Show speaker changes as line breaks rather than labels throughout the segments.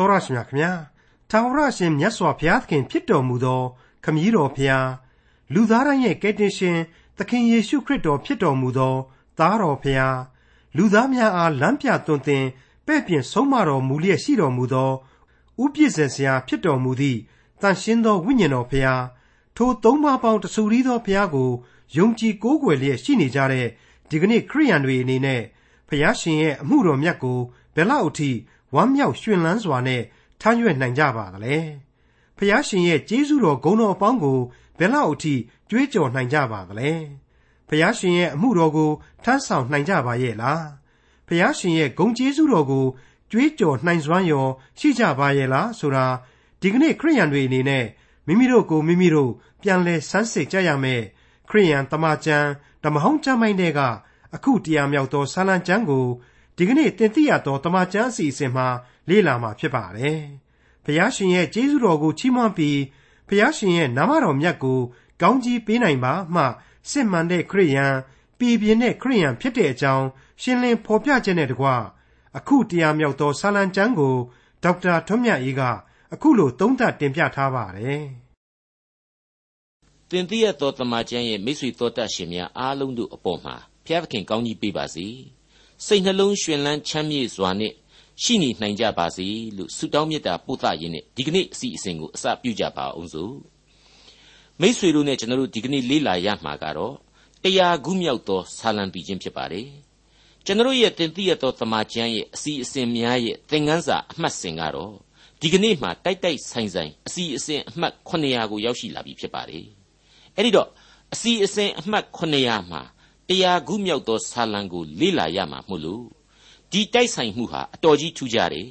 တော်ရရှိမြခင်ဗျာထာဝရရှင်မြတ်စွာဘုရားသခင်ဖြစ်တော်မူသောခမည်းတော်ဘုရားလူသားတိုင်းရဲ့ကယ်တင်ရှင်သခင်ယေရှုခရစ်တော်ဖြစ်တော်မူသောသားတော်ဘုရားလူသားများအားလမ်းပြသွန်သင်ပဲ့ပြင်ဆုံးမတော်မူလျက်ရှိတော်မူသောဥပြည့်စင်စရာဖြစ်တော်မူသည့်တန်ရှင်းသောဝိညာဉ်တော်ဘုရားထိုသုံးပါးပေါင်းတဆူရီသောဘုရားကိုယုံကြည်ကိုးကွယ်လျက်ရှိနေကြတဲ့ဒီကနေ့ခရိယန်တွေအနေနဲ့ဘုရားရှင်ရဲ့အမှုတော်မြတ်ကိုဘယ်လောက်အထိ ဝမ်းမြောက်ရွှင်လန်းစွာနဲ့ထမ်းရွက်နိုင်ကြပါသလဲ။ဖျားရှင်ရဲ့ကျေးဇူးတော်ဂုဏ်တော်အပေါင်းကိုဘယ်လောက်အထိကြွေးကြော်နိုင်ကြပါသလဲ။ဖျားရှင်ရဲ့အမှုတော်ကိုထမ်းဆောင်နိုင်ကြပါရဲ့လား။ဖျားရှင်ရဲ့ဂုဏ်ကျေးဇူးတော်ကိုကြွေးကြော်နိုင်စွမ်းရောရှိကြပါရဲ့လားဆိုတာဒီကနေ့ခရိယန်တွေအနေနဲ့မိမိတို့ကိုမိမိတို့ပြန်လဲဆန်းစစ်ကြရမယ်ခရိယန်တမန်ကျမ်းဓမ္မဟောင်းကျမ်းပိုင်းတွေကအခုတရားမြောက်သောဆာလံကျမ်းကို ဒီကနေ့တင်ပြရသောတမန်ကျမ်းအစီအစဉ်မှာလေ့လာမှာဖြစ်ပါတယ်။ဘုရားရှင်ရဲ့ကျေးဇူးတော်ကိုချီးမွမ်းပြီးဘုရားရှင်ရဲ့နာမတော်မြတ်ကိုကောင်းကြီးပေးနိုင်ပါမှစစ်မှန်တဲ့ခရိယန်ပြည်ပြင်းတဲ့ခရိယန်ဖြစ်တဲ့အကြောင်းရှင်းလင်းဖော်ပြခြင်းနဲ့တကွအခုတရားမြောက်သောဆာလံကျမ်းကိုဒေါက်တာထွန်းမြတ်အေးကအခုလိုသုံးသပ်တင်ပြထားပါတယ်။
တင်ပြရသောတမန်ကျမ်းရဲ့မိတ်ဆွေတော်တတ်ရှင်များအားလုံးတို့အပေါ်မှာဖျားသခင်ကောင်းကြီးပေးပါစေ။ စိတ်နှလုံးရှင်လန်းချမ်းမြေ့စွာနဲ့ရှိနေနိုင်ကြပါစေလို့ဆုတောင်းမေတ္တာပို့သရင်းနဲ့ဒီကနေ့အစီအစဉ်ကိုအစပြုကြပါအောင်စို့မိษွေတို့နဲ့ကျွန်တော်တို့ဒီကနေ့လေ့လာရမှာကတော့တရားခုမြောက်သောဆာလံပီခြင်းဖြစ်ပါတယ်ကျွန်တော်ရဲ့တင်ပြရသောတမန်ကျမ်းရဲ့အစီအစဉ်များရဲ့သင်ခန်းစာအမှတ်စဉ်ကတော့ဒီကနေ့မှာတိုက်တိုက်ဆိုင်ဆိုင်အစီအစဉ်အမှတ်900ကိုရောက်ရှိလာပြီဖြစ်ပါတယ်အဲ့ဒီတော့အစီအစဉ်အမှတ်900မှာ တရားခုမြောက်သောဆာလံကိုလေ့လာရမှာမို့လို့ဒီတိုက်ဆိုင်မှုဟာအတော်ကြီးထူးခြားတယ်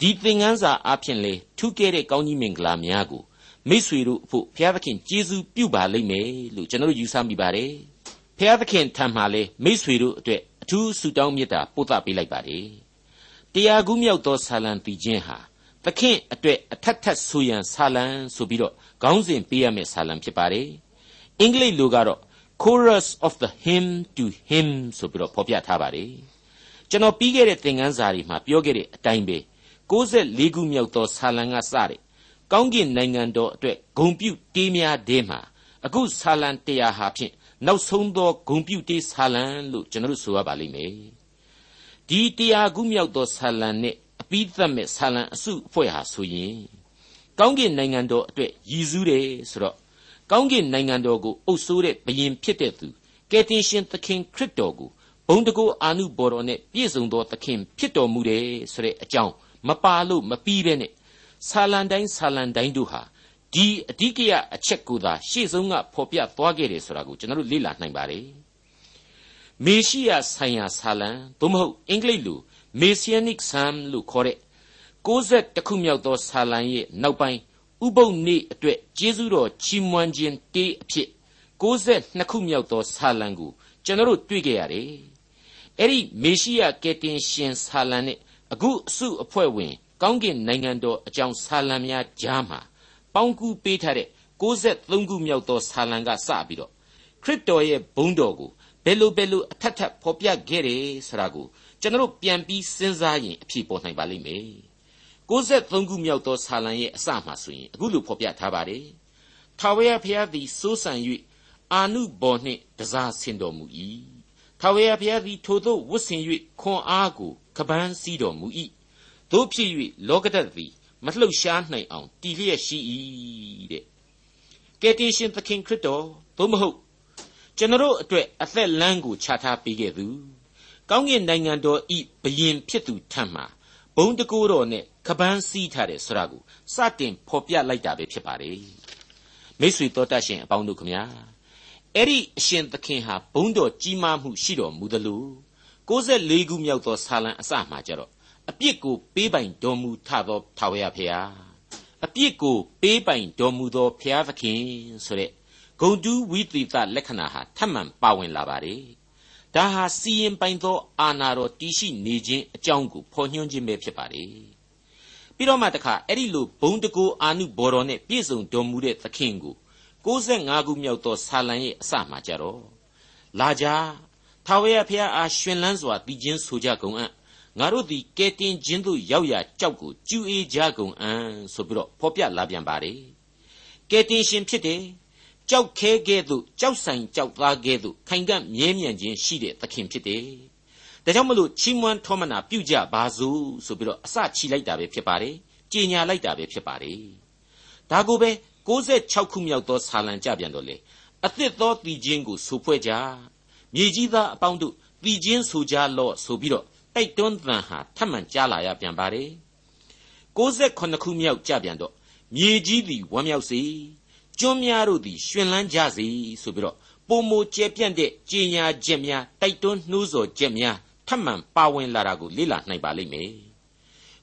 ဒီသင်ခန်းစာအဖြစ်လေထူးကဲတဲ့ကောင်းကြီးမင်္ဂလာများကိုမိษွေတို့အဖို့ဘုရားသခင်ကျေးဇူးပြုပါလိမ့်မယ်လို့ကျွန်တော်တို့ယူဆမိပါတယ်ဘုရားသခင်ထံမှာလေမိษွေတို့အတွက်အထူးဆုတောင်းမေတ္တာပို့သပေးလိုက်ပါတယ်တရားကူးမြောက်သောဆာလံတီခြင်းဟာသခင်အတွက်အထက်ထက်ဆိုရန်ဆာလံဆိုပြီးတော့ခေါင်းစဉ်ပေးရမယ့်ဆာလံဖြစ်ပါတယ်အင်္ဂလိပ်လိုကတော့ chorus of the hymn to him ဆိုပြီးတော့ဖော်ပြထားပါတယ်ကျွန်တော်ပြီးခဲ့တဲ့သင်ခန်းစာတွေမှာပြောခဲ့တဲ့အတိုင်းပဲ64ခုမြောက်သောဆာလံကစတဲ့ကောင်းကင်နိုင်ငံတော်အတွက်ဂုံပြုတေးများတဲမှာအခုဆာလံတရားဟာဖြင့်နောက်ဆုံးသောဂုံပြုတေးဆာလံလို့ကျွန်တော်တို့ဆိုရပါလိမ့်မယ်ဒီတရားခုမြောက်သောဆာလံနဲ့အပိသက်မဲ့ဆာလံအစုအဖွဲ့ဟာဆိုရင်ကောင်းကင်နိုင်ငံတော်အတွက်ရည်စူးတယ်ဆိုတော့ ကောင်းကင်နိုင်ငံတော်ကိုအုပ်စိုးတဲ့ဘုရင်ဖြစ်တဲ့သူကယ်တင်ရှင်သခင်ခရစ်တော်ကိုဘုံတကူအာနုဘော်တော်နဲ့ပြည့်စုံသောသခင်ဖြစ်တော်မူတယ်ဆိုတဲ့အကြောင်းမပါလို့မပြီးပဲနဲ့ဆာလံတိုင်းဆာလံတိုင်းတို့ဟာဒီအဓိကရအချက်ကိုသာရှေ့ဆုံးကဖော်ပြသွားခဲ့တယ်ဆိုတာကိုကျွန်တော်တို့လေ့လာနိုင်ပါတယ်မေရှိယဆိုင်ရာဆာလံသို့မဟုတ်အင်္ဂလိပ်လို Messianic Psalm လို့ခေါ်တဲ့60ခုမြောက်သောဆာလံရဲ့နောက်ပိုင်း ဥပုပ်နေ့အတွက်ကျေးဇူးတော်ချီးမွမ်းခြင်းတေးအဖြစ်62ခုမြောက်သောဆာလံကိုကျွန်တော်တို့တွေ့ကြရတယ်အဲ့ဒီမေရှိယကယ်တင်ရှင်ဆာလံနဲ့အခုအစုအဖွဲ့ဝင် ကောင်းကင်နိုင်ငံတော်အကြောင်းဆာလံများကြားမှာပေါင်းကူးပေးထားတဲ့63ခုမြောက်သောဆာလံကစပြီးတော့ခရစ်တော်ရဲ့ဘုန်းတော်ကိုဘယ်လိုဘယ်လိုအထက်ထပ်ဖော်ပြခဲ့တယ်ဆိုတာကိုကျွန်တော်ပြန်ပြီးစဉ်းစားရင်အဖြေပေါ်နိုင်ပါလိမ့်မယ် 63ခုမြောက်သောဆာလံရဲ့အစမှဆိုရင်အခုလိုဖော်ပြထားပါတယ်ထာဝရဘုရားသည်စိုးစံ၍အာနုဘော်နှင့်တစားဆင်တော်မူ၏ထာဝရဘုရားသည်ထိုသို့ဝတ်ဆင်၍ခွန်အားကိုကပန်းစည်းတော်မူ၏တို့ဖြစ်၍လောကဓာတ်သည်မလှုပ်ရှားနိုင်အောင်တည်လျက်ရှိ၏တဲ့ကယ်တင်ရှင်သခင်ခရစ်တော်သို့မဟုတ်ကျွန်တော်အတွက်အသက်လမ်းကိုခြားထားပေးခဲ့သူကောင်းကင်နိုင်ငံတော်ဤဘယင်ဖြစ်သူထံမှဘုံတကိုးတော်နဲ့ ကပန်းစည်းထားတယ်ဆိုတာကိုစတင်ဖော်ပြလိုက်တာပဲဖြစ်ပါတယ်မိတ်ဆွေတော်တတ်ရှင်အပေါင်းတို့ခမညာအဲ့ဒီအရှင်သခင်ဟာဘုန်းတော်ကြီးမားမှုရှိတော်မူသလို64ခုမြောက်သောဆာလံအစမှာကြတော့အပြစ်ကိုပေးပိုင်တော်မူထသောထာဝရဘုရားအပြစ်ကိုပေးပိုင်တော်မူသောဘုရားသခင်ဆိုတဲ့ဂုံတူးဝိသေသလက္ခဏာဟာထပ်မံပါဝင်လာပါတယ်ဒါဟာစီရင်ပိုင်သောအာနာတော်တည်ရှိနေခြင်းအကြောင်းကိုဖော်ညွှန်းခြင်းပဲဖြစ်ပါတယ် ပြီးတော့မှတခါအဲ့ဒီလိုဘုံတကူအာနုဘော်တော်နဲ့ပြည့်စုံတော်မူတဲ့သခင်ကို65ခုမြောက်သောဆာလံရဲ့အစမှာကြတော့လာကြထာဝရဘုရားအားရှင်လန်းစွာတည်ခြင်းဆိုကြကုန်အံ့ငါတို့သည်ကဲတင်ခြင်းသို့ရောက်ရာကြောက်ကိုကျူအေးကြကုန်အံ့ဆိုပြီးတော့ဖော်ပြလာပြန်ပါတယ်ကဲတင်ရှင်ဖြစ်တယ်ကြောက်ခဲကဲ့သို့ကြောက်ဆိုင်ကြောက်သားကဲ့သို့ခိုင်ကန့်မြဲမြံခြင်းရှိတဲ့သခင်ဖြစ်တယ် ဒါကြောင့်မလို့ချီးမွမ်းထောမနာပြုကြပါစို့ဆိုပြီးတော့အစချီလိုက်တာပဲဖြစ်ပါတယ်ကြေညာလိုက်တာပဲဖြစ်ပါတယ်ဒါကိုပဲ66ခုမြောက်သောဆာလံကြပြန်တော့လေအသစ်သောတည်ခြင်းကိုဆိုဖွဲ့ကြမြေကြီးသားအပေါင်းတို့တည်ခြင်းဆိုကြလော့ဆိုပြီးတော့တိုက်တွန်းသံဟာထပ်မံကြားလာရပြန်ပါတယ်68ခုမြောက်ကြပြန်တော့မြေကြီးသည်ဝမ်းမြောက်စေကျွန်းများတို့သည်ရှင်လန်းကြစေဆိုပြီးတော့ပုံမကျဲပြန့်တဲ့ကြေညာချက်များတိုက်တွန်းနှိုးဆော်ချက်များ ထပ်မံပါဝင်လာတာကိုလေ့လာနိုင်ပါလိမ့်မယ်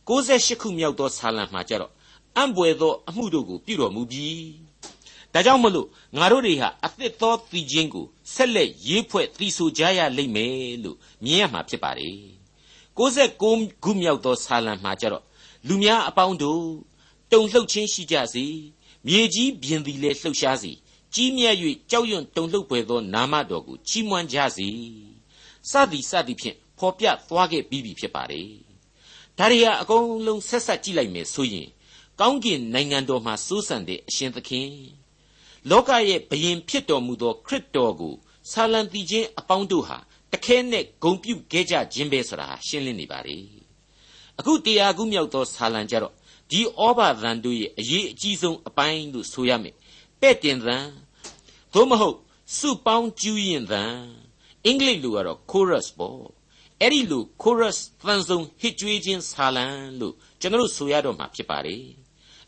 68ခုမြောက်သောဆာလံမှာကြတော့အံ့ဘွယ်သောအမှုတို့ကိုပြုတော်မူပြီးဒါကြောင့်မလို့ငါတို့တွေဟာအသစ်သောသီချင်းကိုဆက်လက်ရေးဖွဲ့သီဆိုကြရလိမ့်မယ်လို့မြင်ရမှာဖြစ်ပါတယ်69ခုမြောက်သောဆာလံမှာကြတော့လူများအပေါင်းတို့တုန်လှုပ်ခြင်းရှိကြစေမြေကြီးပြင်သည်လည်းလှုပ်ရှားစေကြီးမြတ်၍ကြောက်ရွံ့တုန်လှုပ်ပွေသောနာမတော်ကိုချီးမွမ်းကြစေစသည်စသည်ဖြင့် ဖော်ပြသွားခဲ့ပြီးပြီဖြစ်ပါတယ်ဒါရီယာအကုန်လုံးဆက်ဆက်ကြည့်လိုက်မယ်ဆိုရင်ကောင်းကင်နိုင်ငံတော်မှာစိုးစံတဲ့အရှင်သခင်လောကရဲ့ဘယင်ဖြစ်တော်မူသောခရစ်တော်ကိုဆာလံတီချင်းအပေါင်းတို့ဟာတခဲနဲ့ဂုံပြုတ်ခဲ့ကြခြင်းပဲဆိုတာရှင်းလင်းနေပါလေအခုတရားခုမြောက်သောဆာလံကြတော့ဒီဩဘာသံတို့ရဲ့အရေးအကြီးဆုံးအပိုင်းလို့ဆိုရမယ်ပဲ့တင်သံသို့မဟုတ်စုပေါင်းကျူးရင်သံအင်္ဂလိပ်လိုကတော့ chorus ပေါ့ အဲ့ဒီလို chorus သံစုံဟစ်ကြွေးခြင်းဆာလံလို့ကျွန်တော်တို့ဆိုရတော့မှာဖြစ်ပါတယ်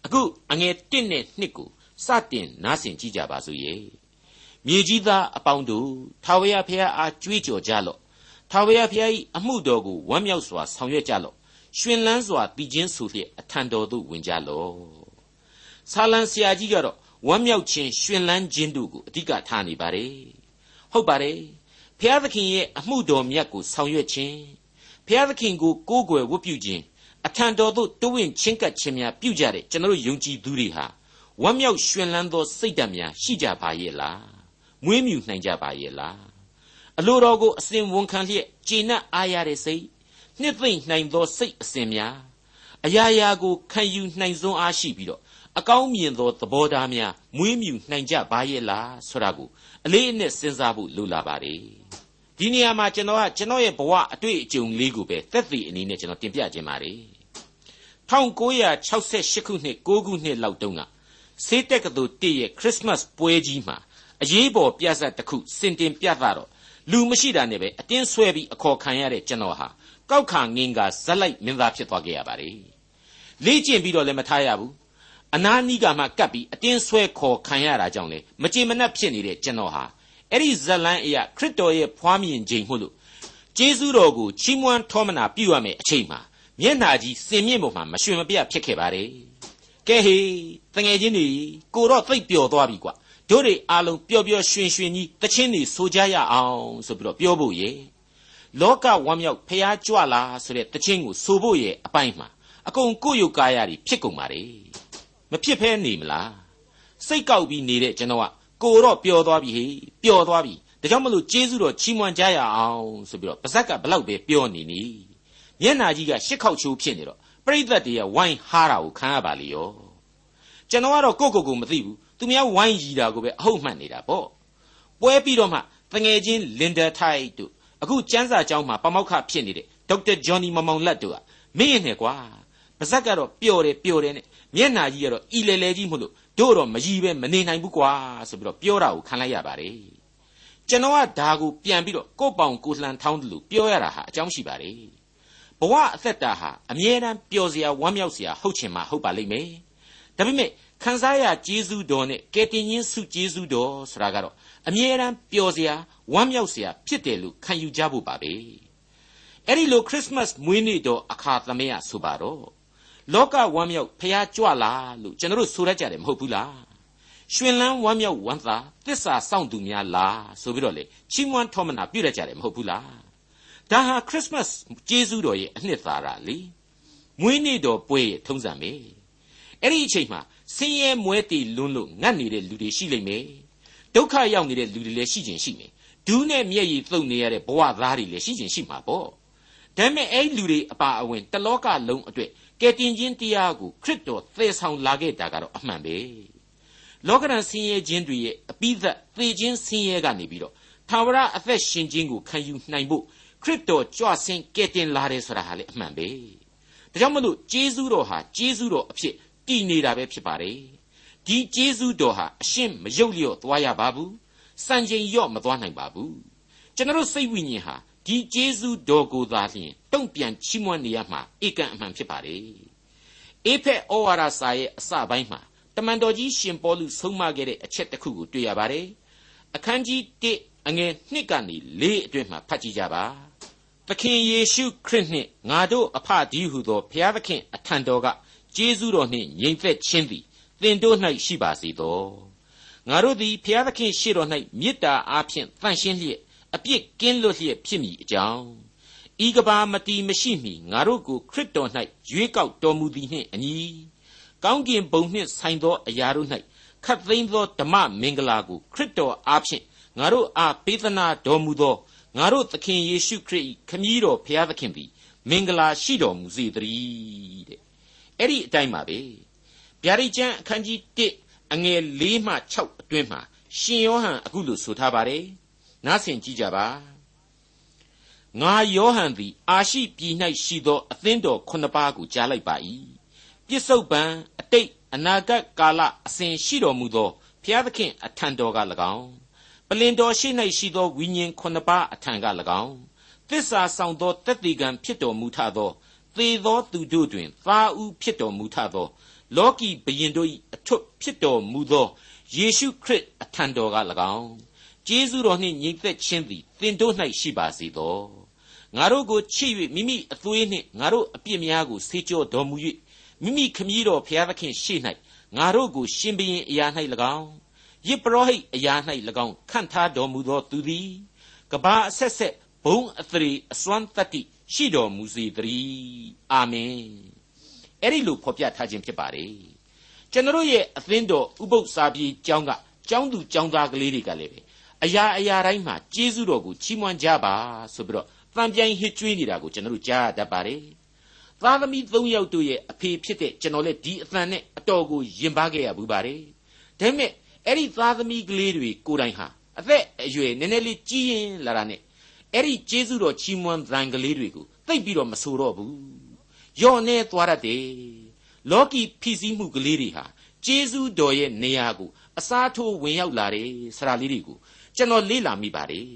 အခုအငယ်1နဲ့2ကိုစတင်နားဆင်ကြည့်ကြပါစို့ရဲ့မြေကြီးသားအပေါင်းတို့ထာဝရဘုရားအားကြွေးကြော်ကြလော့ထာဝရဘုရား၏အမှုတော်ကိုဝမ်းမြောက်စွာဆောင်ရွက်ကြလော့ရှင်လန်းစွာတည်ခြင်းဆိုလျက်အထံတော်သို့ဝင်ကြလော့ဆာလံဆရာကြီးကတော့ဝမ်းမြောက်ခြင်းရှင်လန်းခြင်းတို့ကိုအဓိကထားနေပါတယ်ဟုတ်ပါတယ် ဘုရားသခင်ရဲ့အမှုတော်မြတ်ကိုဆောင်ရွက်ခြင်းဘုရားသခင်ကိုကိုးကွယ်ဝတ်ပြုခြင်းအထံတော်သို့တိုးဝင်ချင်းကပ်ခြင်းများပြုကြတဲ့ကျွန်တော်ယုံကြည်သူတွေဟာဝမ်းမြောက်ရှင်လန်းသောစိတ်ဓာတ်များရှိကြပါရဲ့လားမွေးမြူနိုင်ကြပါရဲ့လားအလိုတော်ကိုအစဉ်ဝန်ခံလျက်ကျေနပ်အားရတဲ့စိတ်နှစ်သိမ့်နိုင်သောစိတ်အစဉ်များအရာရာကိုခံယူနိုင်စွမ်းအားရှိပြီးတော့အကောင်းမြင်သောသဘောထားများမွေးမြူနိုင်ကြပါရဲ့လားဆိုတာကိုအလေးအနက်စဉ်းစားဖို့လိုလာပါတယ် ဒီနေရာမှာကျွန်တော်ကကျွန်တော်ရဲ့ဘဝအတွေ့အကြုံလေးကိုပဲသက်သေအနေနဲ့ကျွန်တော်တင်ပြခြင်းပါတယ်1968ခုနှစ်6ခုနှစ်လောက်တုန်းကဆေးတက်ကတူတည့်ရဲ့ခရစ်မတ်ပွဲကြီးမှာအရေးပေါ်ပြဿနာတစ်ခုစင်တင်ပြသတော့လူမရှိတာနဲ့ပဲအတင်းဆွဲပြီးအခေါ်ခံရတဲ့ကျွန်တော်ဟာကောက်ခါငင်ကဇက်လိုက်မင်းသားဖြစ်သွားခဲ့ရပါတယ်လေ့ကျင့်ပြီးတော့လည်းမထားရဘူးအနာနီးကမှကပ်ပြီးအတင်းဆွဲခေါ်ခံရတာကြောင့်လေမကြေမနက်ဖြစ်နေတဲ့ကျွန်တော်ဟာ အဲ့ဒီဇက်လန်းအရာခရစ်တော်ရဲ့ဖွားမြင်ခြင်းမှုလို့ကျေးဇူးတော်ကိုချီးမွမ်းထောမနာပြုရမယ်အချိန်မှာမျက်နာကြီးစင်မြင့်ပေါ်မှာမရွှင်မပြတ်ဖြစ်ခဲ့ပါတယ်ကဲဟေးတငယ်ချင်းတွေကိုတော့သိပ်ပျော်သွားပြီကွာတို့တွေအားလုံးပျော်ပျော်ရွှင်ရွှင်ကြီးတချင်းတွေဆိုကြရအောင်ဆိုပြီးတော့ပြောဖို့ရေလောကဝမ်းမြောက်ဖျားကြွလာဆိုတဲ့တချင်းကိုဆိုဖို့ရဲ့အပိုင်းမှာအကုန်ကိုယ့်ရုပ်ကာယတွေဖြစ်ကုန်ပါလေမဖြစ်ဖဲနေမလားစိတ်ကောက်ပြီးနေတဲ့ကျွန်တော်က ကိုတော့ပျော်သွားပြီဟေးပျော်သွားပြီဒါကြောင့်မလို့ကျေးဇူးတော်ချီးမွမ်းကြရအောင်ဆိုပြီးတော့ပါဇက်ကဘလောက်ပဲပြောနေနီမျက်နာကြီးကရှစ်ခေါက်ချိုးဖြစ်နေတော့ပြိသက်တည်းရဲ့ဝိုင်းဟားတာကိုခံရပါလေရောကျွန်တော်ကတော့ကိုကိုကိုမသိဘူးသူများဝိုင်းရီတာကိုပဲအဟုတ်မှတ်နေတာပေါ့ပွဲပြီးတော့မှတငယ်ချင်းလင်ဒါထိုက်တို့အခုကျန်းစာကျောင်းမှာပမောက္ခဖြစ်နေတဲ့ဒေါက်တာဂျွန်နီမမောင်လတ်တို့ကမင်းနဲ့ကွာပါဇက်ကတော့ပျော်တယ်ပျော်တယ်နဲ့မျက်နာကြီးကတော့ဤလေလေကြီးမလို့ တို့တော့မကြီးပဲမနေနိုင်ဘူးကွာဆိုပြီးတော့ပြောတာကိုခံလိုက်ရပါတယ်ကျွန်တော်ကဒါကိုပြန်ပြီးတော့ကို့ပေါင်ကိုလှန်ထောင်းတယ်လို့ပြောရတာဟာအကြောင်းရှိပါတယ်ဘဝအသက်တာဟာအမြဲတမ်းပျော်စရာဝမ်းမြောက်စရာဟုတ်ချင်မှဟုတ်ပါလိမ့်မယ်ဒါပေမဲ့ခံစားရကျေးဇူးတော်နဲ့ကယ်တင်ရှင်ဆုကျေးဇူးတော်ဆိုတာကတော့အမြဲတမ်းပျော်စရာဝမ်းမြောက်စရာဖြစ်တယ်လို့ခံယူကြဖို့ပါပဲအဲ့ဒီလိုခရစ်မတ်မွေးနေ့တော်အခါသမယဆိုပါတော့ လောကဝမ်းမြောက်ဖျားကြွလာလို့ကျွန်တော်တို့ဆိုရကြတယ်မဟုတ်ဘူးလားရှင်လန်းဝမ်းမြောက်ဝမ်းသာတစ္ဆာစောင့်သူများလားဆိုပြီးတော့လေချီးမွမ်းထောမနာပြုရကြတယ်မဟုတ်ဘူးလားဒါဟာခရစ်မတ်ကျေးဇူးတော်ရဲ့အနှစ်သာရလေမွေးနေ့တော်ပွဲရဲ့ထုံးစံပဲအဲ့ဒီအချိန်မှာဆင်းရဲမွဲတေလွန်းလို့ငတ်နေတဲ့လူတွေရှိလိမ့်မယ်ဒုက္ခရောက်နေတဲ့လူတွေလည်းရှိခြင်းရှိမယ်ဒူးနဲ့မျက်ရည်သုတ်နေရတဲ့ဘဝသားတွေလည်းရှိခြင်းရှိမှာပေါ့ဒါပေမဲ့အဲ့လူတွေအပါအဝင်တလောကလုံးအတွက် ကယ်တင်ခြင်းတရားကိုခရစ်တော်သယ်ဆောင်လာခဲ့တာကတော့အမှန်ပဲလောကရန်ဆင်းရဲခြင်းတွေရဲ့အပိသက်သေခြင်းဆင်းရဲကနေပြီးတော့သာဝရအသက်ရှင်ခြင်းကိုခံယူနိုင်ဖို့ခရစ်တော်ကြွဆင်းကယ်တင်လာတယ်ဆိုတာဟာလေအမှန်ပဲဒါကြောင့်မလို့ဂျေဇုတော်ဟာဂျေဇုတော်အဖြစ်တည်နေတာပဲဖြစ်ပါတယ်ဒီဂျေဇုတော်ဟာအရှင်းမယုတ်လျော့သွားရပါဘူးစံချိန်လျော့မသွားနိုင်ပါဘူးကျွန်တော်စိတ်ဝိညာဉ်ဟာ ဒီဂျေဇုတော်ကိုသာလျှင်တုံ့ပြန်ချီးမွမ်းနေရမှာဧကန်အမှန်ဖြစ်ပါတယ်အေဖက်ဩဝါဒစာရဲ့အစပိုင်းမှာတမန်တော်ကြီးရှင်ပေါလုဆုံးမခဲ့တဲ့အချက်တစ်ခုကိုတွေ့ရပါတယ်အခန်းကြီး1အငယ်1ကနေ4အတွင်းမှာဖတ်ကြည့်ကြပါသခင်ယေရှုခရစ်နှင့်ငါတို့အဖဒီဟုသောဘုရားသခင်အထံတော်ကကျေးဇူးတော်နှင့်ညီသက်ခြင်းသည်သင်တို့၌ရှိပါစေသောငါတို့သည်ဘုရားသခင်ရှေ့တော်၌မေတ္တာအားဖြင့်တန်ရှင်းလျက် အပြစ်ကင်းလွတ်လျက်ဖြစ်မည်အကြောင်းဤကဘာမတီမရှိမီငါတို့ကိုခရစ်တော်၌ရွေးကောက်တော်မူသည်နှင့်အညီကောင်းကင်ဘုံနှင့်ဆိုင်သောအရာတို့၌ခတ်သိမ်းသောဓမ္မမင်္ဂလာကိုခရစ်တော်အားဖြင့်ငါတို့အားပေးသနာတော်မူသောငါတို့သခင်ယေရှုခရစ်၏ခမည်းတော်ဘုရားသခင်သည်မင်္ဂလာရှိတော်မူစေတည်းတဲ့အဲ့ဒီအတိုင်းပါပဲဗျာဒိတ်ကျမ်းအခန်းကြီး1အငယ်၄မှ6အတွင်းမှာရှင်ယောဟန်အခုလိုဆိုထားပါတယ် နားဆင်ကြည့်ကြပါငါယောဟန်သည် အာရှိပြည်၌ရှိသောအသင်းတော်ခုနှစ်ပါးကိုကြားလိုက်ပါ၏ပြစ္ဆုတ်ပံအတိတ်အနာဂတ်ကာလအစဉ်ရှိတော်မူသောဘုရားသခင်အထံတော်က၎င်းပလင်တော်ရှိ၌ရှိသောဝိညာဉ်ခုနှစ်ပါးအထံက၎င်းသစ္စာဆောင်သောတက်တီကံဖြစ်တော်မူထသောသေသောသူတို့တွင်သာဥဖြစ်တော်မူထသောလောကီဘယင်တို့၏အထွတ်ဖြစ်တော်မူသောယေရှုခရစ်အထံတော်က၎င်း ကျေးဇူးတော်နှင့်ညီသက်ခြင်းသည်သင်တို့၌ရှိပါစေသောငါတို့ကိုချစ်၍မိမိအသွေးနှင့်ငါတို့အပြစ်များကိုဆေးကြောတော်မူ၍မိမိခမည်းတော်ဘုရားသခင်ရှေ့၌ငါတို့ကိုရှင်ဘရင်အရာ၌၎င်းယစ်ပရောဟိတ်အရာ၌၎င်းခန့်ထားတော်မူသောသူသည်ကဘာအဆက်ဆက်ဘုံအသရေအစွမ်းတတ္တိရှိတော်မူစေတည်းအာမင်အဲ့ဒီလိုဖော်ပြထားခြင်းဖြစ်ပါတယ်ကျွန်တော်ရဲ့အသင်းတော်ဥပုပ်စာပြေကျောင်းကကျောင်းသူကျောင်းသားကလေးတွေကလည်းပဲ အရာအရာတိုင်းမှာကျေးဇူးတော်ကိုချီးမွမ်းကြပါဆိုပြီးတော့တန်ပြိုင်ဟစ်ကြွေးနေတာကိုကျွန်တော်တို့ကြားရတတ်ပါတယ်သားသမီး၃ယောက်တို့ရဲ့အဖေဖြစ်တဲ့ကျွန်တော်လည်းဒီအသံနဲ့အတော်ကိုယဉ်ပါခဲ့ရဘူးပါတယ်ဒါပေမဲ့အဲ့ဒီသားသမီးကလေးတွေကိုယ်တိုင်ဟာအသက်အရွယ်နည်းနည်းလေးကြီးရင်လာတာနဲ့အဲ့ဒီကျေးဇူးတော်ချီးမွမ်းသံကလေးတွေကိုသိပ်ပြီးတော့မဆိုတော့ဘူးယော့နေသွားတတ်တယ်လောကီဖြစ်စည်းမှုကလေးတွေဟာကျေးဇူးတော်ရဲ့နေရာကိုအစားထိုးဝင်ရောက်လာတယ်ဆရာလေးတွေကို ကျွန်တော်လေ့လာမိပါတယ်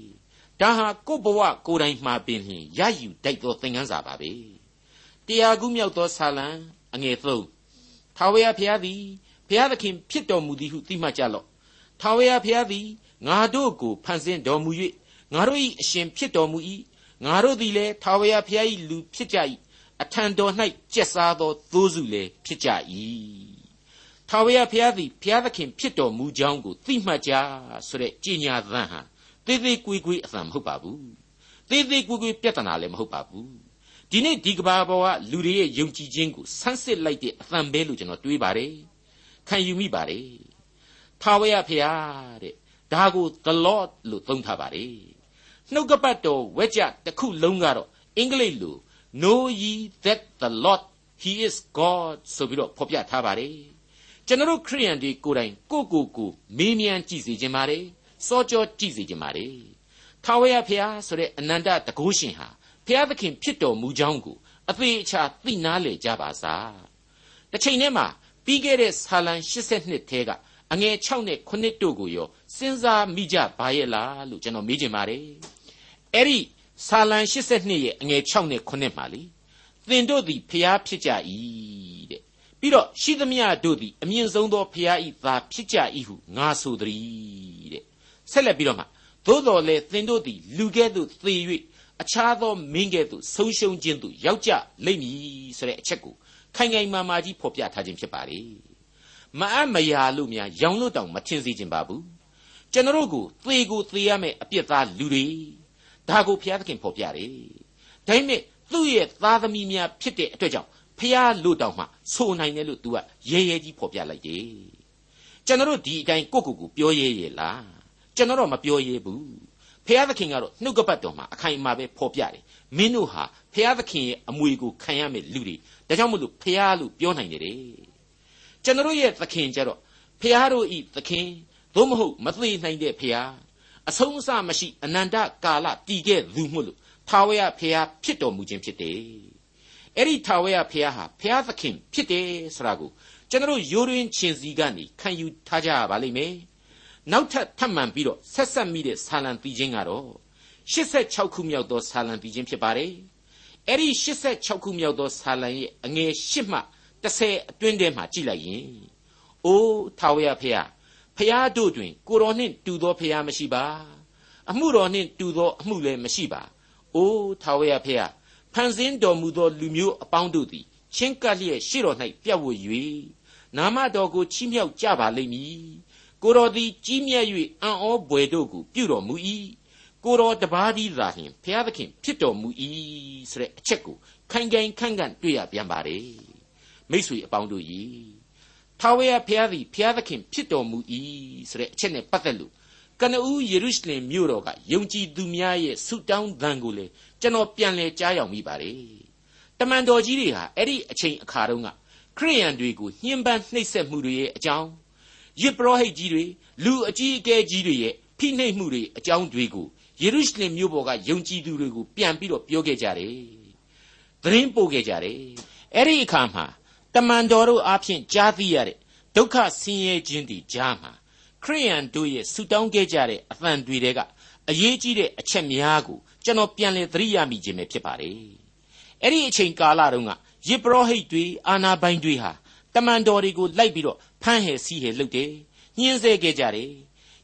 ဒါဟာကိုယ့်ဘဝကိုယ်တိုင်မှာပင်လျင်ရယူတိုက်သောသင်ခန်းစာပါပဲတရားကူးမြောက်သောဆာလံအငယ်3ထာဝရဘုရားသည်ဘုရားသခင်ဖြစ်တော်မူသည်ဟုသိမှတ်ကြလော့ထာဝရဘုရားသည်ငါတို့ကိုဖန်ဆင်းတော်မူ၍ငါတို့၏အရှင်ဖြစ်တော်မူ၏ငါတို့သည်လည်းထာဝရဘုရား၏လူဖြစ်ကြ၏အထံတော်၌ကျက်စားသောသိုးစုလည်းဖြစ်ကြ၏ ထာဝရဘုရားသည်ဘုရားသခင်ဖြစ်တော်မူကြောင်းကိုသိမှတ်ကြဆိုတဲ့ကြေညာသံဟာသေးသေးကွေးကွေးအသံမဟုတ်ပါဘူးသေးသေးကွေးကွေးပြဿနာလည်းမဟုတ်ပါဘူးဒီနေ့ဒီကဘာပေါ်ကလူတွေရဲ့ယုံကြည်ခြင်းကိုဆန်းစစ်လိုက်တဲ့အသံပဲလို့ကျွန်တော်တွေးပါတယ်ခံယူမိပါတယ်ထာဝရဘုရားတဲ့ဒါကို the lord လို့သုံးထားပါတယ်နှုတ်ကပတ်တော်ဝက်ကြတစ်ခုလုံးကတော့အင်္ဂလိပ်လို know ye that the lord he is god ဆိုပြီးတော့ဖော်ပြထားပါတယ် ကျွန်တော်ခရိယန်တွေကိုယ်တိုင်ကိုကိုကိုမေးမြန်းကြည့်စေခြင်းပါတယ်စောကြောကြည့်စေခြင်းပါတယ်ထာဝရဘုရားဆိုတဲ့အနန္တတကုရှင်ဟာဘုရားသခင်ဖြစ်တော်မူကြောင်းကိုအသေးအချာသိနာလေကြပါစားတစ်ချိန်တည်းမှာပြီးခဲ့တဲ့ဆာလံ82ထဲကအငယ်6နဲ့9တို့ကိုရောစဉ်းစားမိကြပါရဲ့လားလို့ကျွန်တော်မေးချင်ပါတယ်အဲ့ဒီဆာလံ82ရဲ့အငယ်6နဲ့9မှာလေသင်တို့သည်ဖျားဖြစ်ကြ၏တဲ့ ပြီးတော့ရှိသမျှတို့သည်အမြင့်ဆုံးသောဖျားဤသာဖြစ်ကြ၏ဟုငါဆိုသည်တဲ့ဆက်လက်ပြီးတော့မှသို့တော်လည်းသင်တို့သည်လူကဲ့သို့သေ၍အခြားသောမင်းကဲ့သို့ဆုံးရှုံးခြင်းသို့ရောက်ကြလိမ့်မည်ဆိုတဲ့အချက်ကိုခိုင်ခိုင်မာမာကြီးဖော်ပြထားခြင်းဖြစ်ပါလေမအပ်မယာလို့များရောင်လို့တောင်မထင်စေခြင်းပါဘူးကျွန်တော်တို့ကိုသေကိုသေရမယ့်အပြစ်သားလူတွေဒါကိုဘုရားသခင်ဖော်ပြတယ်ဒါပေမဲ့သူ့ရဲ့သားသမီးများဖြစ်တဲ့အတွက်ကြောင့် ဖះလို့တောင်မှဆိုနိုင်တယ်လို့ तू ကရဲရဲကြီးဖော်ပြလိုက်တယ်ကျွန်တော်တို့ဒီအတိုင်းကိုကိုကိုပြောရဲရဲလားကျွန်တော်တော့မပြောရဲဘူးဖျားသခင်ကတော့နှုတ်ကပတ်တော်မှာအခိုင်အမာပဲဖော်ပြတယ်မင်းတို့ဟာဖျားသခင်ရဲ့အမွေကိုခံရမယ့်လူတွေဒါကြောင့်မို့လို့ဖျားလို့ပြောနိုင်တယ်ကျွန်တော်ရဲ့သခင်ကြတော့ဖျားတို့ဤသခင်သို့မဟုတ်မသိနိုင်တဲ့ဖျားအဆုံးအစမရှိအနန္တကာလတည်ခဲ့သူမို့လို့ထာဝရဖျားဖြစ်တော်မူခြင်းဖြစ်တယ် အဲ့ဒီထာဝရဖျားဟာဖျားသခင်ဖြစ်တယ်ဆိုတာကိုကျွန်တော်ရိုးရင်းချင်းစီကနေခံယူထားကြရပါလိမ့်မယ်နောက်ထပ်ထပ်မံပြီးတော့ဆက်ဆက်မိတဲ့ဆာလံတီချင်းကတော့86ခုမြောက်သောဆာလံတီချင်းဖြစ်ပါတယ်အဲ့ဒီ86ခုမြောက်သောဆာလံရဲ့အငယ်8မှ30အတွင်းထဲမှာကြည့်လိုက်ရင်အိုးထာဝရဖျားဖျားတို့တွင် ကိုတော်နှင့်တူသောဖျားမရှိပါအမှုတော်နှင့်တူသောအမှုလည်းမရှိပါအိုးထာဝရဖျား ဖန်ဆင်းတော်မူသောလူမျိုးအပေါင်းတို့သည်ချင်းကပ်လျက်ရှေ့တော်၌ပြတ်ဝ၍နာမတော်ကိုချီးမြှောက်ကြပါလိမ့်မည်ကိုတော်သည်ကြီးမြတ်၍အံ့ဩဘွယ်တို့ကိုပြုတော်မူ၏ကိုတော်တပါးသည်သာလျှင်ဘုရားသခင်ဖြစ်တော်မူ၏ဆိုတဲ့အချက်ကိုခိုင်ခိုင်ခန့်ခန့်တွေ့ရပြန်ပါတယ်မိษွေအပေါင်းတို့၏ထာဝရဘုရားသည်ဘုရားသခင်ဖြစ်တော်မူ၏ဆိုတဲ့အချက်နဲ့ပတ်သက်လို့ ကနဦးယေရုရှလင်မြို့တော်ကယုံကြည်သူများရဲ့ဆုတောင်းသံကိုလေကျွန်တော်ပြန်လဲကြားရောက်မိပါတယ်တမန်တော်ကြီးတွေဟာအဲ့ဒီအချိန်အခါတုန်းကခရိယန်တွေကိုညှဉ်းပန်းနှိပ်စက်မှုတွေရဲ့အကြောင်းယစ်ပရောဟိတ်ကြီးတွေလူအကြီးအကဲကြီးတွေရဲ့ဖိနှိပ်မှုတွေအကြောင်းတွေကိုယေရုရှလင်မြို့ပေါ်ကယုံကြည်သူတွေကိုပြန်ပြီးတော့ပြောခဲ့ကြတယ်။သတင်းပို့ခဲ့ကြတယ်။အဲ့ဒီအခါမှာတမန်တော်တို့အားဖြင့်ကြားသိရတဲ့ဒုက္ခဆင်းရဲခြင်းတွေကြားမှာ ခရိယန်တို့ရဲ့ဆူတောင်းခဲ့ကြတဲ့အသံတွေကအရေးကြီးတဲ့အချက်များကိုကျွန်တော်ပြန်လည်သတိရမိခြင်းပဲဖြစ်ပါတယ်။အဲ့ဒီအချိန်ကာလတုန်းကယေဘရဟိတ်တွေအာနာပိုင်တွေဟာတမန်တော်တွေကိုလိုက်ပြီးတော့ဖမ်းဟယ်စီးဟယ်လုပ်တယ်ညှင်းဆဲခဲ့ကြတယ်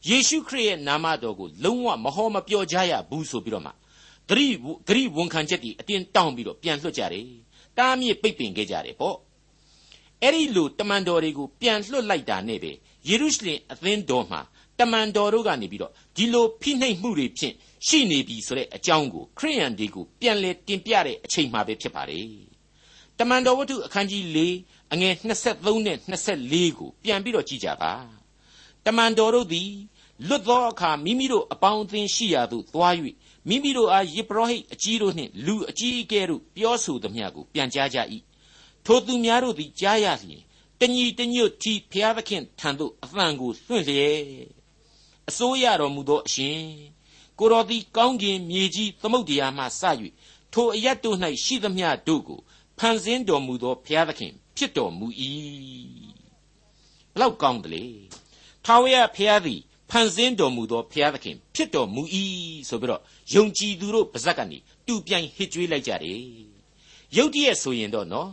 ယေရှုခရစ်ရဲ့နာမတော်ကိုလုံးဝမဟောမပြောကြရဘူးဆိုပြီးတော့မှဂရိဂရိဝန်ခံချက်တွေအတင်းတောင်းပြီးတော့ပြန်လွှတ်ကြတယ်တားမြစ်ပိတ်ပင်ခဲ့ကြတယ်ပေါ့အဲ့ဒီလိုတမန်တော်တွေကိုပြန်လွှတ်လိုက်တာနဲ့ပဲ ယေရုရှလင်အသင်းတော်မှာတမန်တော်တို့ကနေပြီးတော့ဒီလိုဖိနှိပ်မှုတွေဖြင့်ရှိနေပြီဆိုတဲ့အကြောင်းကိုခရိယန်တွေကိုပြန်လဲတင်ပြတဲ့အချိန်မှပဲဖြစ်ပါတယ်တမန်တော်ဝတ္ထုအခန်းကြီး၄အငယ်23နဲ့24ကိုပြန်ပြီးတော့ကြည့်ကြပါတမန်တော်တို့သည်လွတ်သောအခါမိမိတို့အပေါင်းအသင်းရှိရာသို့သွား၍မိမိတို့အားယေဘရဟိတ်အကြီးတို့နှင့်လူအကြီးအကဲတို့ပြောဆိုသမျှကိုပြန်ကြားကြ၏ထိုသူများတို့သည်ကြားရလျင် တညီတညွတ်တီဖျားသခင်ထံသို့အသံကိုလွှင့်လျက်အစိုးရတော်မူသောအရှင်ကိုတော်သည်ကောင်းကင်မြေကြီးသမုတ်တရားမှစ၍ထိုအရတ်တို့၌ရှိသမျှတို့ကိုဖန်ဆင်းတော်မူသောဘုရားသခင်ဖြစ်တော်မူ၏ဘလောက်ကောင်းတယ်လေထာဝရဘုရားသည်ဖန်ဆင်းတော်မူသောဘုရားသခင်ဖြစ်တော်မူ၏ဆိုပြီးတော့ယုံကြည်သူတို့ပါဇက်ကနေတူပြိုင်ဟစ်ကြွေးလိုက်ကြတယ်ယုတ်တရက်ဆိုရင်တော့နော်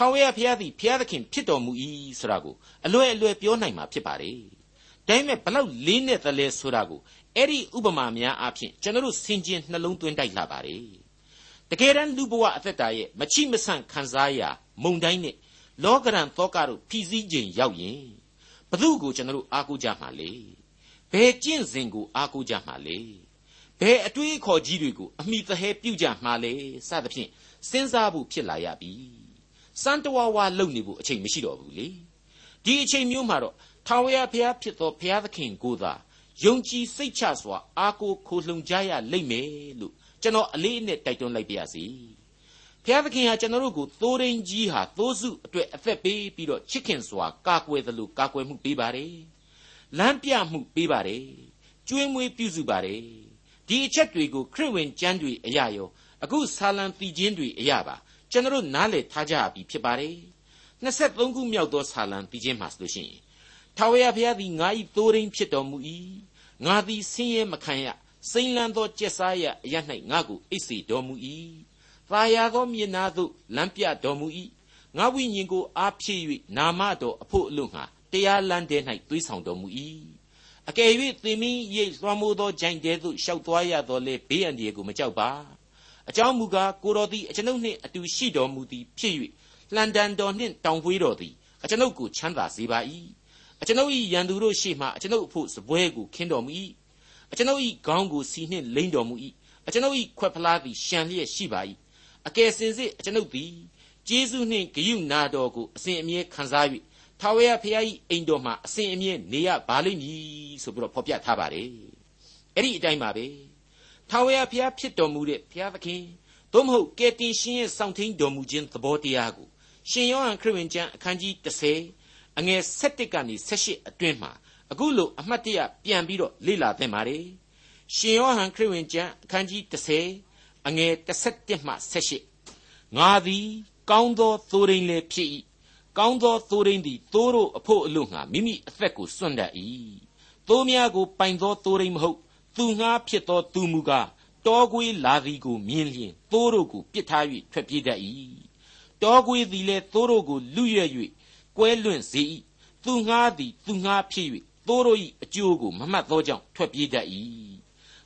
ထာဝရဘုရားသည်ဘုရားသခင်ဖြစ်တော်မူ၏ဆိုတာကိုအလွယ်အလွယ်ပြောနိုင်မှာဖြစ်ပါတယ်ဒါပေမဲ့ဘလောက်လေးနဲ့သလဲဆိုတာကိုအဲ့ဒီဥပမာများအဖြစ်ကျွန်တော်တို့ဆင်ခြင်နှလုံးသွင်းတိုက်လာပါတယ်တကယ်တမ်းလူဘဝအသက်တာရဲ့မချိမဆန့်ခံစားရမုံတိုင်းနဲ့လောကရန်သောကတို့ဖြီးစည်းခြင်းရောက်ရင်ဘသူကိုကျွန်တော်တို့အားကိုးကြမှာလေဘယ်ကျင့်စဉ်ကိုအားကိုးကြမှာလေဘယ်အတွေးခေါ်ကြီးတွေကိုအမိသဟဲပြုကြမှာလေစသဖြင့်စဉ်းစားဖို့ဖြစ်လာရပြီ စံတဝါဝါလုံနေဖို့အချိန်မရှိတော့ဘူးလေဒီအချိန်မျိုးမှာတော့ထာဝရဘုရားဖြစ်သောဘုရားသခင်ကိုသာယုံကြည်စိတ်ချစွာအားကိုးခိုလှုံကြရလိမ့်မယ်လို့ကျွန်တော်အလေးအနက်တိုက်တွန်းလိုက်ပါရစေဘုရားသခင်ဟာကျွန်တော်တို့ကိုသိုးရင်းကြီးဟာသိုးစုအတွက်အသက်ပေးပြီးတော့ချစ်ခင်စွာကာကွယ်သလိုကာကွယ်မှုပေးပါတယ်လမ်းပြမှုပေးပါတယ်ကျွေးမွေးပြုစုပါတယ်ဒီအချက်တွေကိုခရစ်ဝင်ကျမ်းတွေအရာရောအခုဆာလံတည်ခြင်းတွေအရာပါ ကျွန်တော်နားလည်ထားကြပြီဖြစ်ပါတယ်23ခုမြောက်သောဆာလံတည်ခြင်းမှာဆိုလို့ရှိရင်ထာဝရဘုရားသည်ငါ၏သိုးရင်းဖြစ်တော်မူ၏ငါသည်ဆင်းရဲမခံရစိမ့်လန်းသောကျက်စားရအရ၌ငါကိုအိပ်စေတော်မူ၏။သာယာသောမြေနာသို့လမ်းပြတော်မူ၏။ငါဝိညာဉ်ကိုအားဖြည့်၍နာမတော်အဖို့အလို့ငှာတရားလမ်းထဲ၌သွေးဆောင်တော်မူ၏။အကယ်၍သင်မင်းရိပ်လွှမ်းမိုးသောဂျိုင်တဲသို့ရှောက်သွားရတော်လေဘေးအန္တရာယ်ကိုမကြောက်ပါ။ အကြောင်းမူကားကိုတော်သည်အကျွန်ုပ်နှင့်အတူရှိတော်မူသည်ဖြစ်၍လှန်တန်တော်နှင့်တောင်ပွေးတော်သည်အကျွန်ုပ်ကိုချမ်းသာစေပါ၏။အကျွန်ုပ်၏ရန်သူတို့ရှေ့မှအကျွန်ုပ်အဖို့စပွဲကိုခင်းတော်မူ၏အကျွန်ုပ်၏ခေါင်းကိုစီနှင့်လိမ့်တော်မူ၏အကျွန်ုပ်၏ခွက်ဖလားသည်ရှံလျက်ရှိပါ၏အကယ်စင်စစ်အကျွန်ုပ်သည်ကျေးဇူးနှင့်ဂရုနာတော်ကိုအစဉ်အမြဲခံစား၍ထာဝရဘုရား၏အိမ်တော်မှာအစဉ်အမြဲနေရပါလိမ့်မည်ဆိုပြီးတော့ဖော်ပြထားပါတယ်အဲ့ဒီအတိုင်းပါပဲ ထာဝရဘုရားဖြစ်တော်မူတဲ့ဘုရားသခင်သို့မဟုတ်ကယ်တင်ရှင်ရဲ့ဆောင်ထိန်တော်မူခြင်းသဘောတရားကိုရှင်ယောဟန်ခရစ်ဝင်ကျမ်းအခန်းကြီး30အငယ်7ကနေ18အတွင်းမှာအခုလိုအမှတ်တရပြန်ပြီးတော့လေ့လာသင်ပါတယ်ရှင်ယောဟန်ခရစ်ဝင်ကျမ်းအခန်းကြီး30အငယ်17မှ18ငါသည်ကောင်းသောသိုးရင်းလည်းဖြစ်၏ကောင်းသောသိုးရင်းသည်သိုးတို့အဖို့အလို့ငှာမိမိအသက်ကိုစွန့်တတ်၏သိုးများကိုပိုင်သောသိုးရင်းမဟုတ် သူငှားဖြစ်သောသူမူကားတောကွေးလာသည်ကိုမြင်လျင်သိုးတို့ကိုပြစ်ထား၍ထွက်ပြေးတတ်၏တောကွေးသည်လည်းသိုးတို့ကိုလူရွက်၍ကွဲလွင့်စေ၏သူငှားသည်သူငှားဖြစ်၍သိုးတို့၏အကျိုးကိုမမှတ်သောကြောင့်ထွက်ပြေးတတ်၏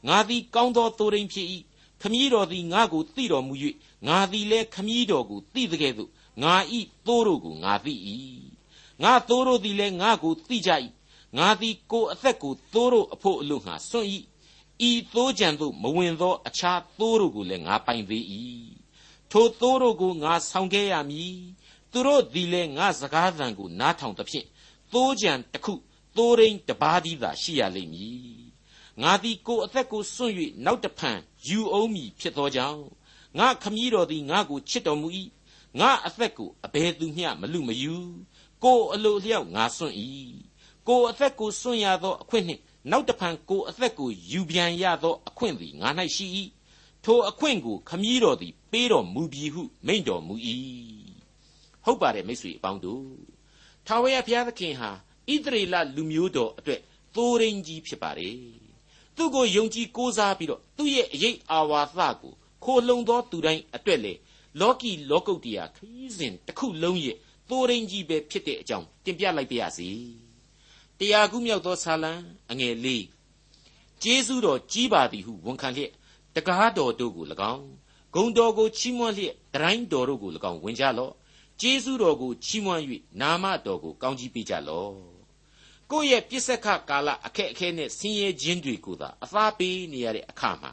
ငါသည်ကောင်းသောသိုးရင်းဖြစ်၏ခမည်းတော်သည်ငါကိုသိတော်မူ၍ငါသည်လည်းခမည်းတော်ကိုသိတဲ့ကဲ့သို့ငါဤသိုးတို့ကိုငါသိ၏ငါသိုးတို့သည်လည်းငါကိုသိကြ၏ငါသည်ကိုယ်အသက်ကိုသိုးတို့အဖို့အလို့ငါစွန့်၏ ဤသိုးကြံသို့မဝင်သော အခြားသိုးတို့ကိုလည်းငါပိုင်သေး၏ထိုသိုးတို့ကိုငါဆောင်ခဲ့ရမည်သူတို့သည်လည်းငါစကားသံကိုနားထောင်သဖြင့်သိုးကြံတစ်ခုသိုးရင်းတစ်ပါးသည်သာရှိရလိမ့်မည်ငါသည်ကိုယ်အသက်ကိုစွန့်၍နောက်တဖန်ယူအောင်မည်ဖြစ်သောကြောင့်ငါခမည်းတော်သည်ငါကိုချစ်တော်မူ၏ငါအသက်ကိုအဘယ်သူမျှမလူမယူကိုယ်အလိုလျောက်ငါစွန့်၏ကိုယ်အသက်ကိုစွန့်ရသောအခွင့်နှင့် နောက်တဖန်ကိုယ်အသက်ကိုယူပြန်ရသောအခွင့်သည်ငါ၌ရှိ၏ထိုအခွင့်ကိုခမည်းတော်သည်ပေးတော်မူပြီဟုမိန့်တော်မူ၏ဟုတ်ပါတယ်မိတ်ဆွေအပေါင်းတို့ထာဝရဘုရားသခင်ဟာဣသရေလလူမျိုးတော်အတွက်သိုးရင်းကြီးဖြစ်ပါတယ်သူ့ကိုယုံကြည်ကိုးစားပြီးတော့သူ့ရဲ့အရေးအာဝါသကိုခိုလုံသောသူတိုင်းအတွက်လေလောကီလောကုတ်တရားခရီးစဉ်တစ်ခုလုံးရဲ့သိုးရင်းကြီးပဲဖြစ်တဲ့အကြောင်းတင်ပြလိုက်ပါရစေ တရားခုမြောက်သောဆာလံအငယ်လေးကျေးဇူးတော်ကြီးပါသည်ဟုဝန်ခံလျက်တကားတော်တို့ကို၎င်းဂုံတော်ကိုချီးမွမ်းလျက်တရိုင်းတော်တို့ကို၎င်းဝင်ကြလော့ကျေးဇူးတော်ကိုချီးမွမ်း၍နာမတော်ကိုကောင်းကြီးပေးကြလော့ကိုယ့်ရဲ့ပြစ္ဆခကာလအခက်အခဲနဲ့ဆင်းရဲခြင်းတွေကိုသာအသာပေးနေရတဲ့အခါမှာ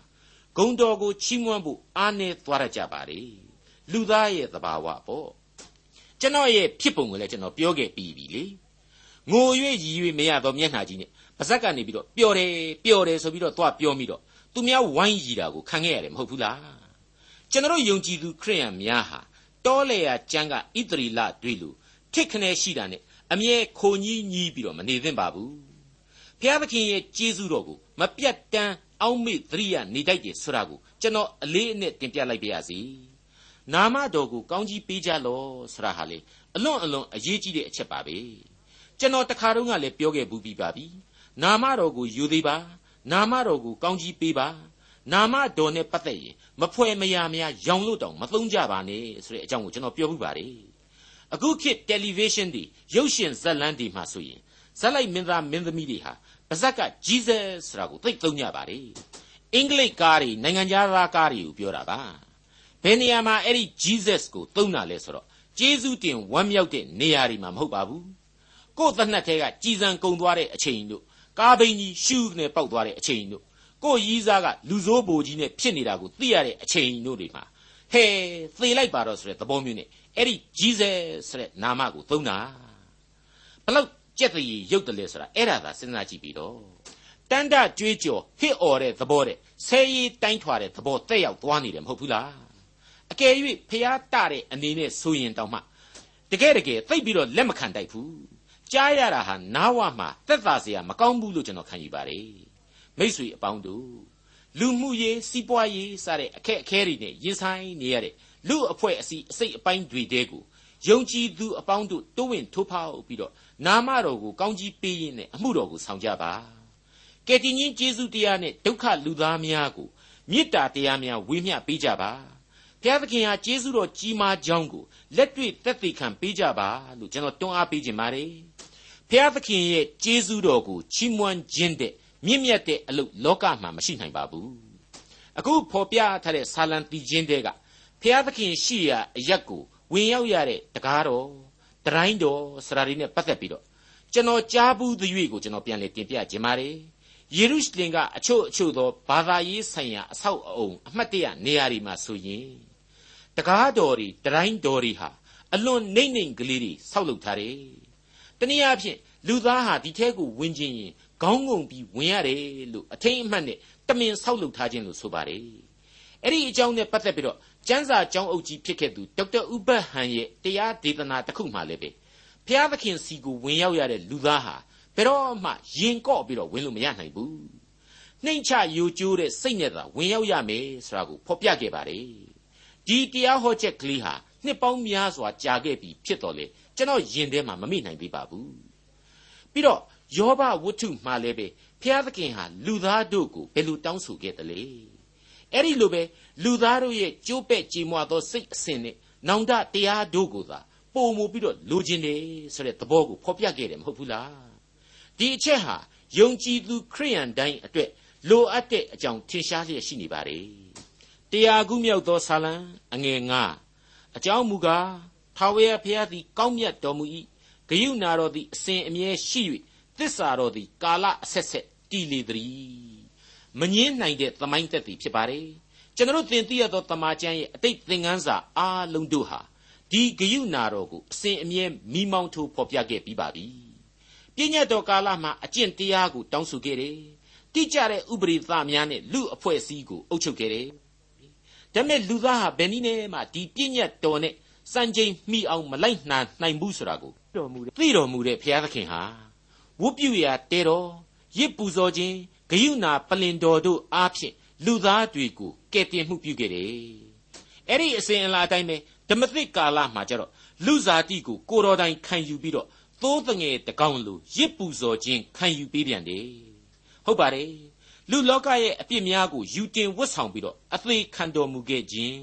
ဂုံတော်ကိုချီးမွမ်းဖို့အားနည်းသွားရကြပါလေလူသားရဲ့သဘာဝပေါ့ကျွန်တော်ရဲ့ဖြစ်ပုံကိုလည်းကျွန်တော်ပြောခဲ့ပြီးပြီလေ ငို၍ရည်၍မရတော့မျက်နှာကြီးနဲ့ပါဇက်ကနေပြီးတော့ပျော်တယ်ပျော်တယ်ဆိုပြီးတော့သွားပြောမိတော့သူများဝိုင်းရည်တာကိုခံခဲ့ရတယ်မဟုတ်ဘူးလားကျွန်တော်ယုံကြည်သူခရိယန်များဟာတောလေယာကျမ်းကဣသရီလတွေလူထိတ်ခနဲရှိတာနဲ့အမြဲခိုညီးညီးပြီးတော့မနေသင့်ပါဘူးဘုရားသခင်ရဲ့ကျေးဇူးတော်ကိုမပြတ်တမ်းအောက်မေ့သတိရနေတတ်တယ်ဆိုတာကိုကျွန်တော်အလေးအနက်တင်ပြလိုက်ပါရစေနာမတော်ကိုကောင်းကြီးပေးကြလောဆိုတာဟာလေအလွန်အလွန်အရေးကြီးတဲ့အချက်ပါပဲ ကျွန်တော်တခါတုန်းကလည်းပြောခဲ့ဘူးပြီးပါပြီနာမတော်ကိုယူသေးပါနာမတော်ကိုကောင်းကြီးပေးပါနာမတော်နဲ့ပတ်သက်ရင်မဖွဲ့မရမရရောင်လို့တောင်မသုံးကြပါနဲ့ဆိုတဲ့အကြောင်းကိုကျွန်တော်ပြောပြပါတယ်အခုခေတ်တယ်လီဗေးရှင်းတွေရုပ်ရှင်ဇာတ်လမ်းတွေမှာဆိုရင်ဇာတ်လိုက်မင်းသားမင်းသမီးတွေဟာပါဇက်က Jesus ဆိုတာကိုသိသုံးကြပါတယ်အင်္ဂလိပ်ကားတွေနိုင်ငံခြားသားကားတွေကိုပြောတာပါဘယ်နေရာမှာအဲ့ဒီ Jesus ကိုသုံးတာလဲဆိုတော့ကျေးဇူးတင်ဝမ်းမြောက်တဲ့နေရာတွေမှာမဟုတ်ပါဘူး ကိုယ်သနှက်ထဲကကြည်စံကုံသွားတဲ့အချိန်တို့ကားဘိန်းကြီးရှူးနဲ့ပောက်သွားတဲ့အချိန်တို့ကိုရီးစားကလူစိုးဘိုကြီးနဲ့ဖြစ်နေတာကိုသိရတဲ့အချိန်တို့တွေမှာဟဲသေလိုက်ပါတော့ဆိုတဲ့သဘောမျိုးနဲ့အဲ့ဒီကြီးစဲဆိုတဲ့နာမကိုသုံးတာဘလောက်ကြက်တရီရုပ်တလဲဆိုတာအဲ့ဒါသာစဉ်းစားကြည့်ပြီးတော့တန်တကြွေးကြော်ဟစ်អော်တဲ့သဘောတဲ့ဆဲရီတိုင်းထွာတဲ့သဘောတက်ရောက်သွားနေတယ်မဟုတ်ဘူးလားအကယ်၍ဖျားတတဲ့အနေနဲ့ဆိုရင်တောင်မှတကယ်တကယ်သိပ်ပြီးတော့လက်မခံတိုက်ဘူး ကြားရတာဟာနားဝမှာသက်သာစရာမကောင်းဘူးလို့ကျွန်တော်ခံယူပါတယ်မိษွေအပေါင်းတို့လူမှုရေးစီးပွားရေးစတဲ့အခက်အခဲတွေနဲ့ရင်ဆိုင်နေရတဲ့လူအဖွဲ့အစည်းအစိတ်အပိုင်းတွေတဲကိုယုံကြည်သူအပေါင်းတို့တိုးဝင်ထိုးဖောက်ပြီးတော့နာမတော်ကိုကောင်းကြီးပေးရင်းနဲ့အမှုတော်ကိုဆောင်ကြပါကယ်တင်ရှင်ယေရှုတရားနဲ့ဒုက္ခလူသားများကိုမေတ္တာတရားများဝေမျှပေးကြပါဘုရားသခင်ဟာယေရှုတော်ကြီးမားကြောင်းကိုလက်တွေ့သက်သေခံပေးကြပါလို့ကျွန်တော်တွန်းအားပေးခြင်းပါတယ် ဘုရားသခင်ရဲ့ကျေးဇူးတော်ကိုချီးမွမ်းခြင်းတဲ့မြင့်မြတ်တဲ့အလုပ်လောကမှာမရှိနိုင်ပါဘူးအခုဖော်ပြထားတဲ့ဆာလံတီချင်းတဲကဖျားသခင်ရှိရာအရက်ကိုဝင်ရောက်ရတဲ့တကားတော်တရိုင်းတော်စရာတွေနဲ့ပတ်သက်ပြီးတော့ကျွန်တော်ကြားဘူးသရွေ့ကိုကျွန်တော်ပြန်လည်တင်ပြခြင်းပါတယ်ယေရုရှလင်ကအချို့အချို့သောဘာသာရေးဆိုင်ရာအဆောက်အအုံအမှတ်တရနေရာတွေမှာဆိုရင်တကားတော်တွေတရိုင်းတော်တွေဟာအလွန်နှိမ့်နှိမ့်ကလေးတွေဆောက်လုပ်ထားတယ် တနည်းအားဖြင့်လူသားဟာဒီထဲကိုဝင်ခြင်းရင်ခေါင်းငုံပြီးဝင်ရတယ်လို့အထိန်အမှတ်နဲ့တမင်ဆောက်လုပ်ထားခြင်းလို့ဆိုပါတယ်အဲ့ဒီအကြောင်းနဲ့ပတ်သက်ပြီးတော့ကျမ်းစာကျောင်းအုပ်ကြီးဖြစ်ခဲ့သူဒေါက်တာဥပတ်ဟန်ရဲ့တရားဒေသနာတစ်ခုမှလည်းပဲဘုရားသခင်စီကိုဝင်ရောက်ရတဲ့လူသားဟာဘယ်တော့မှရင်ကော့ပြီးတော့ဝင်လို့မရနိုင်ဘူးနှိမ့်ချယိုကျိုးတဲ့စိတ်နဲ့သာဝင်ရောက်ရမယ်ဆိုတာကိုဖော်ပြခဲ့ပါတယ်ဒီတရားဟောချက်ကလေးဟာ နှစ်ပေါင်းများစွာကြာခဲ့ပြီဖြစ်တော်လေကျွန်တော်ယင်ထဲမှာမမိနိုင်သေးပါဘူးပြီးတော့ယောဘဝတ္ထုမှာလည်းပဲဘုရားသခင်ဟာလူသားတို့ကိုဘယ်လိုတောင်းဆိုခဲ့သလဲအဲ့ဒီလိုပဲလူသားတို့ရဲ့ကြိုးပဲ့ကြေမွသောစိတ်အစဉ်နဲ့နောင်တတရားတို့ကိုသာပုံမူပြီးတော့လိုချင်တယ်ဆိုတဲ့သဘောကိုဖော်ပြခဲ့တယ်မဟုတ်ဘူးလားဒီအချက်ဟာယုံကြည်သူခရိယန်တိုင်းအတွက်လိုအပ်တဲ့အကြောင်းထင်ရှားလျက်ရှိနေပါတယ်တရားခုမြောက်သောဆာလံအငယ်9 အကြောင်းမူကားထာဝရဘုရားသည် ကောင်းမြတ်တော်မူ၏ဂယုဏတော်သည် အစဉ်အမြဲရှိ၍သစ္စာတော်သည် ကာလအဆက်ဆက်တည်လေသည်မငင်းနိုင်တဲ့သမိုင်းသက်သည်ဖြစ်ပါတယ်ကျွန်တော်သင်သိရသောတမန်ကျမ်းရဲ့အတိတ်သင်ခန်းစာအားလုံးတို့ဟာဒီဂယုဏတော်ကိုအစဉ်အမြဲမိမောင်းထိုးဖော်ပြခဲ့ပြီးပါပြီပြည့်ညတ်တော်ကာလမှာအကျင့်တရားကိုတောင်းဆိုခဲ့တယ်တိကျတဲ့ဥပရိသများနဲ့လူအဖွဲ့အစည်းကိုအုပ်ချုပ်ခဲ့တယ် ဒါပေမဲ့လူသားဟာဘယ်နည်းနဲ့မှဒီပြည့်ညတ်တော်နဲ့စံချိန်မိအောင်မလိုက်နှံနိုင်ဘူးဆိုတာကိုတော်မူတယ်သိတော်မူတဲ့ဘုရားသခင်ဟာဝတ်ပြုရာတဲတော်ရစ်ပူဇော်ခြင်းဂယုဏပလင်တော်တို့အားဖြင့်လူသားတွေကိုကယ်တင်မှုပြုခဲ့တယ်။အဲ့ဒီအစဉ်အလာတိုင်းပဲဓမ္မသစ်ကာလမှာကျတော့လူစားတိကိုကိုတော်တိုင်ခံယူပြီးတော့သိုးတငယ်တကောင်လိုရစ်ပူဇော်ခြင်းခံယူပေးပြန်တယ်။ဟုတ်ပါတယ်။ လူလောကရဲ့အပြစ်များကိုယူတင်ဝတ်ဆောင်ပြီးတော့အသေးခံတော်မူခဲ့ခြင်း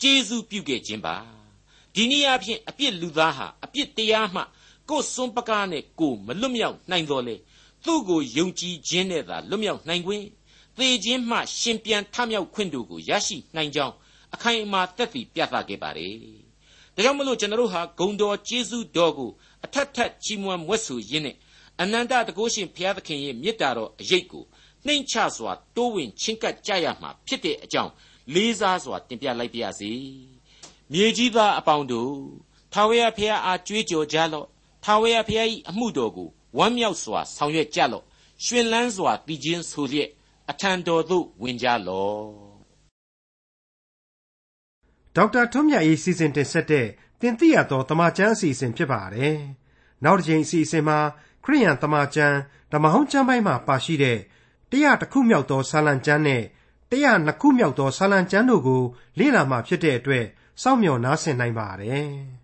ကျေးဇူးပြုခဲ့ခြင်းပါ။ဒီနည်းအားဖြင့်အပြစ်လူသားဟာအပြစ်တရားမှကိုယ်စွန့်ပကားနဲ့ကိုမလွတ်မြောက်နိုင်တော်လေသူ့ကိုယုံကြည်ခြင်းနဲ့သာလွတ်မြောက်နိုင်ခွင့်သေခြင်းမှရှင်ပြန်ထမြောက်ခွင့်တို့ကိုရရှိနိုင်ကြောင်းအခိုင်အမာသက်သေပြသခဲ့ပါတယ်။ဒါကြောင့်မလို့ကျွန်တော်တို့ဟာဂုံတော်ကျေးဇူးတော်ကိုအထက်ထက်ချီးမွမ်းမွတ်ဆိုရင်းနဲ့အနန္တတကုရှင်ဘုရားသခင်ရဲ့မေတ္တာတော်အရေးကို နှိမ့်ချစွာတိုးဝင်ချင်းကပ်ကြရမှာဖြစ်တဲ့အကြောင်းလေးစားစွာတင်ပြလိုက်ပါရစေ။မြေကြီးသားအပေါင်းတို့ထာဝရဘုရားအားကြွေးကြော်ကြလော့ထာဝရဘုရား၏အမှုတော်ကိုဝမ်းမြောက်စွာဆောင်ရွက်ကြလော့ရှင်လန်းစွာတည်ခြင်းဆိုလျက်အထံတော်သို့ဝင်ကြလော့
ဒေါက်တာထွန်းမြတ်၏စီစဉ်တင်ဆက်တဲ့တင်ပြရသောတမချန်းအစီအစဉ်ဖြစ်ပါတယ်နောက်တစ်ချိန်အစီအစဉ်မှာခရိယန်တမချန်းဓမ္မဟောင်းကျမ်းပိုင်းမှာပါရှိတဲ့ တရားတစ်ခုမြောက်သောဆာလံကျမ်းနဲ့တရားနှစ်ခုမြောက်သောဆာလံကျမ်းတို့ကိုလေ့လာမှဖြစ်တဲ့အတွက်စောင့်မျှော်နားဆင်နိုင်ပါတယ်။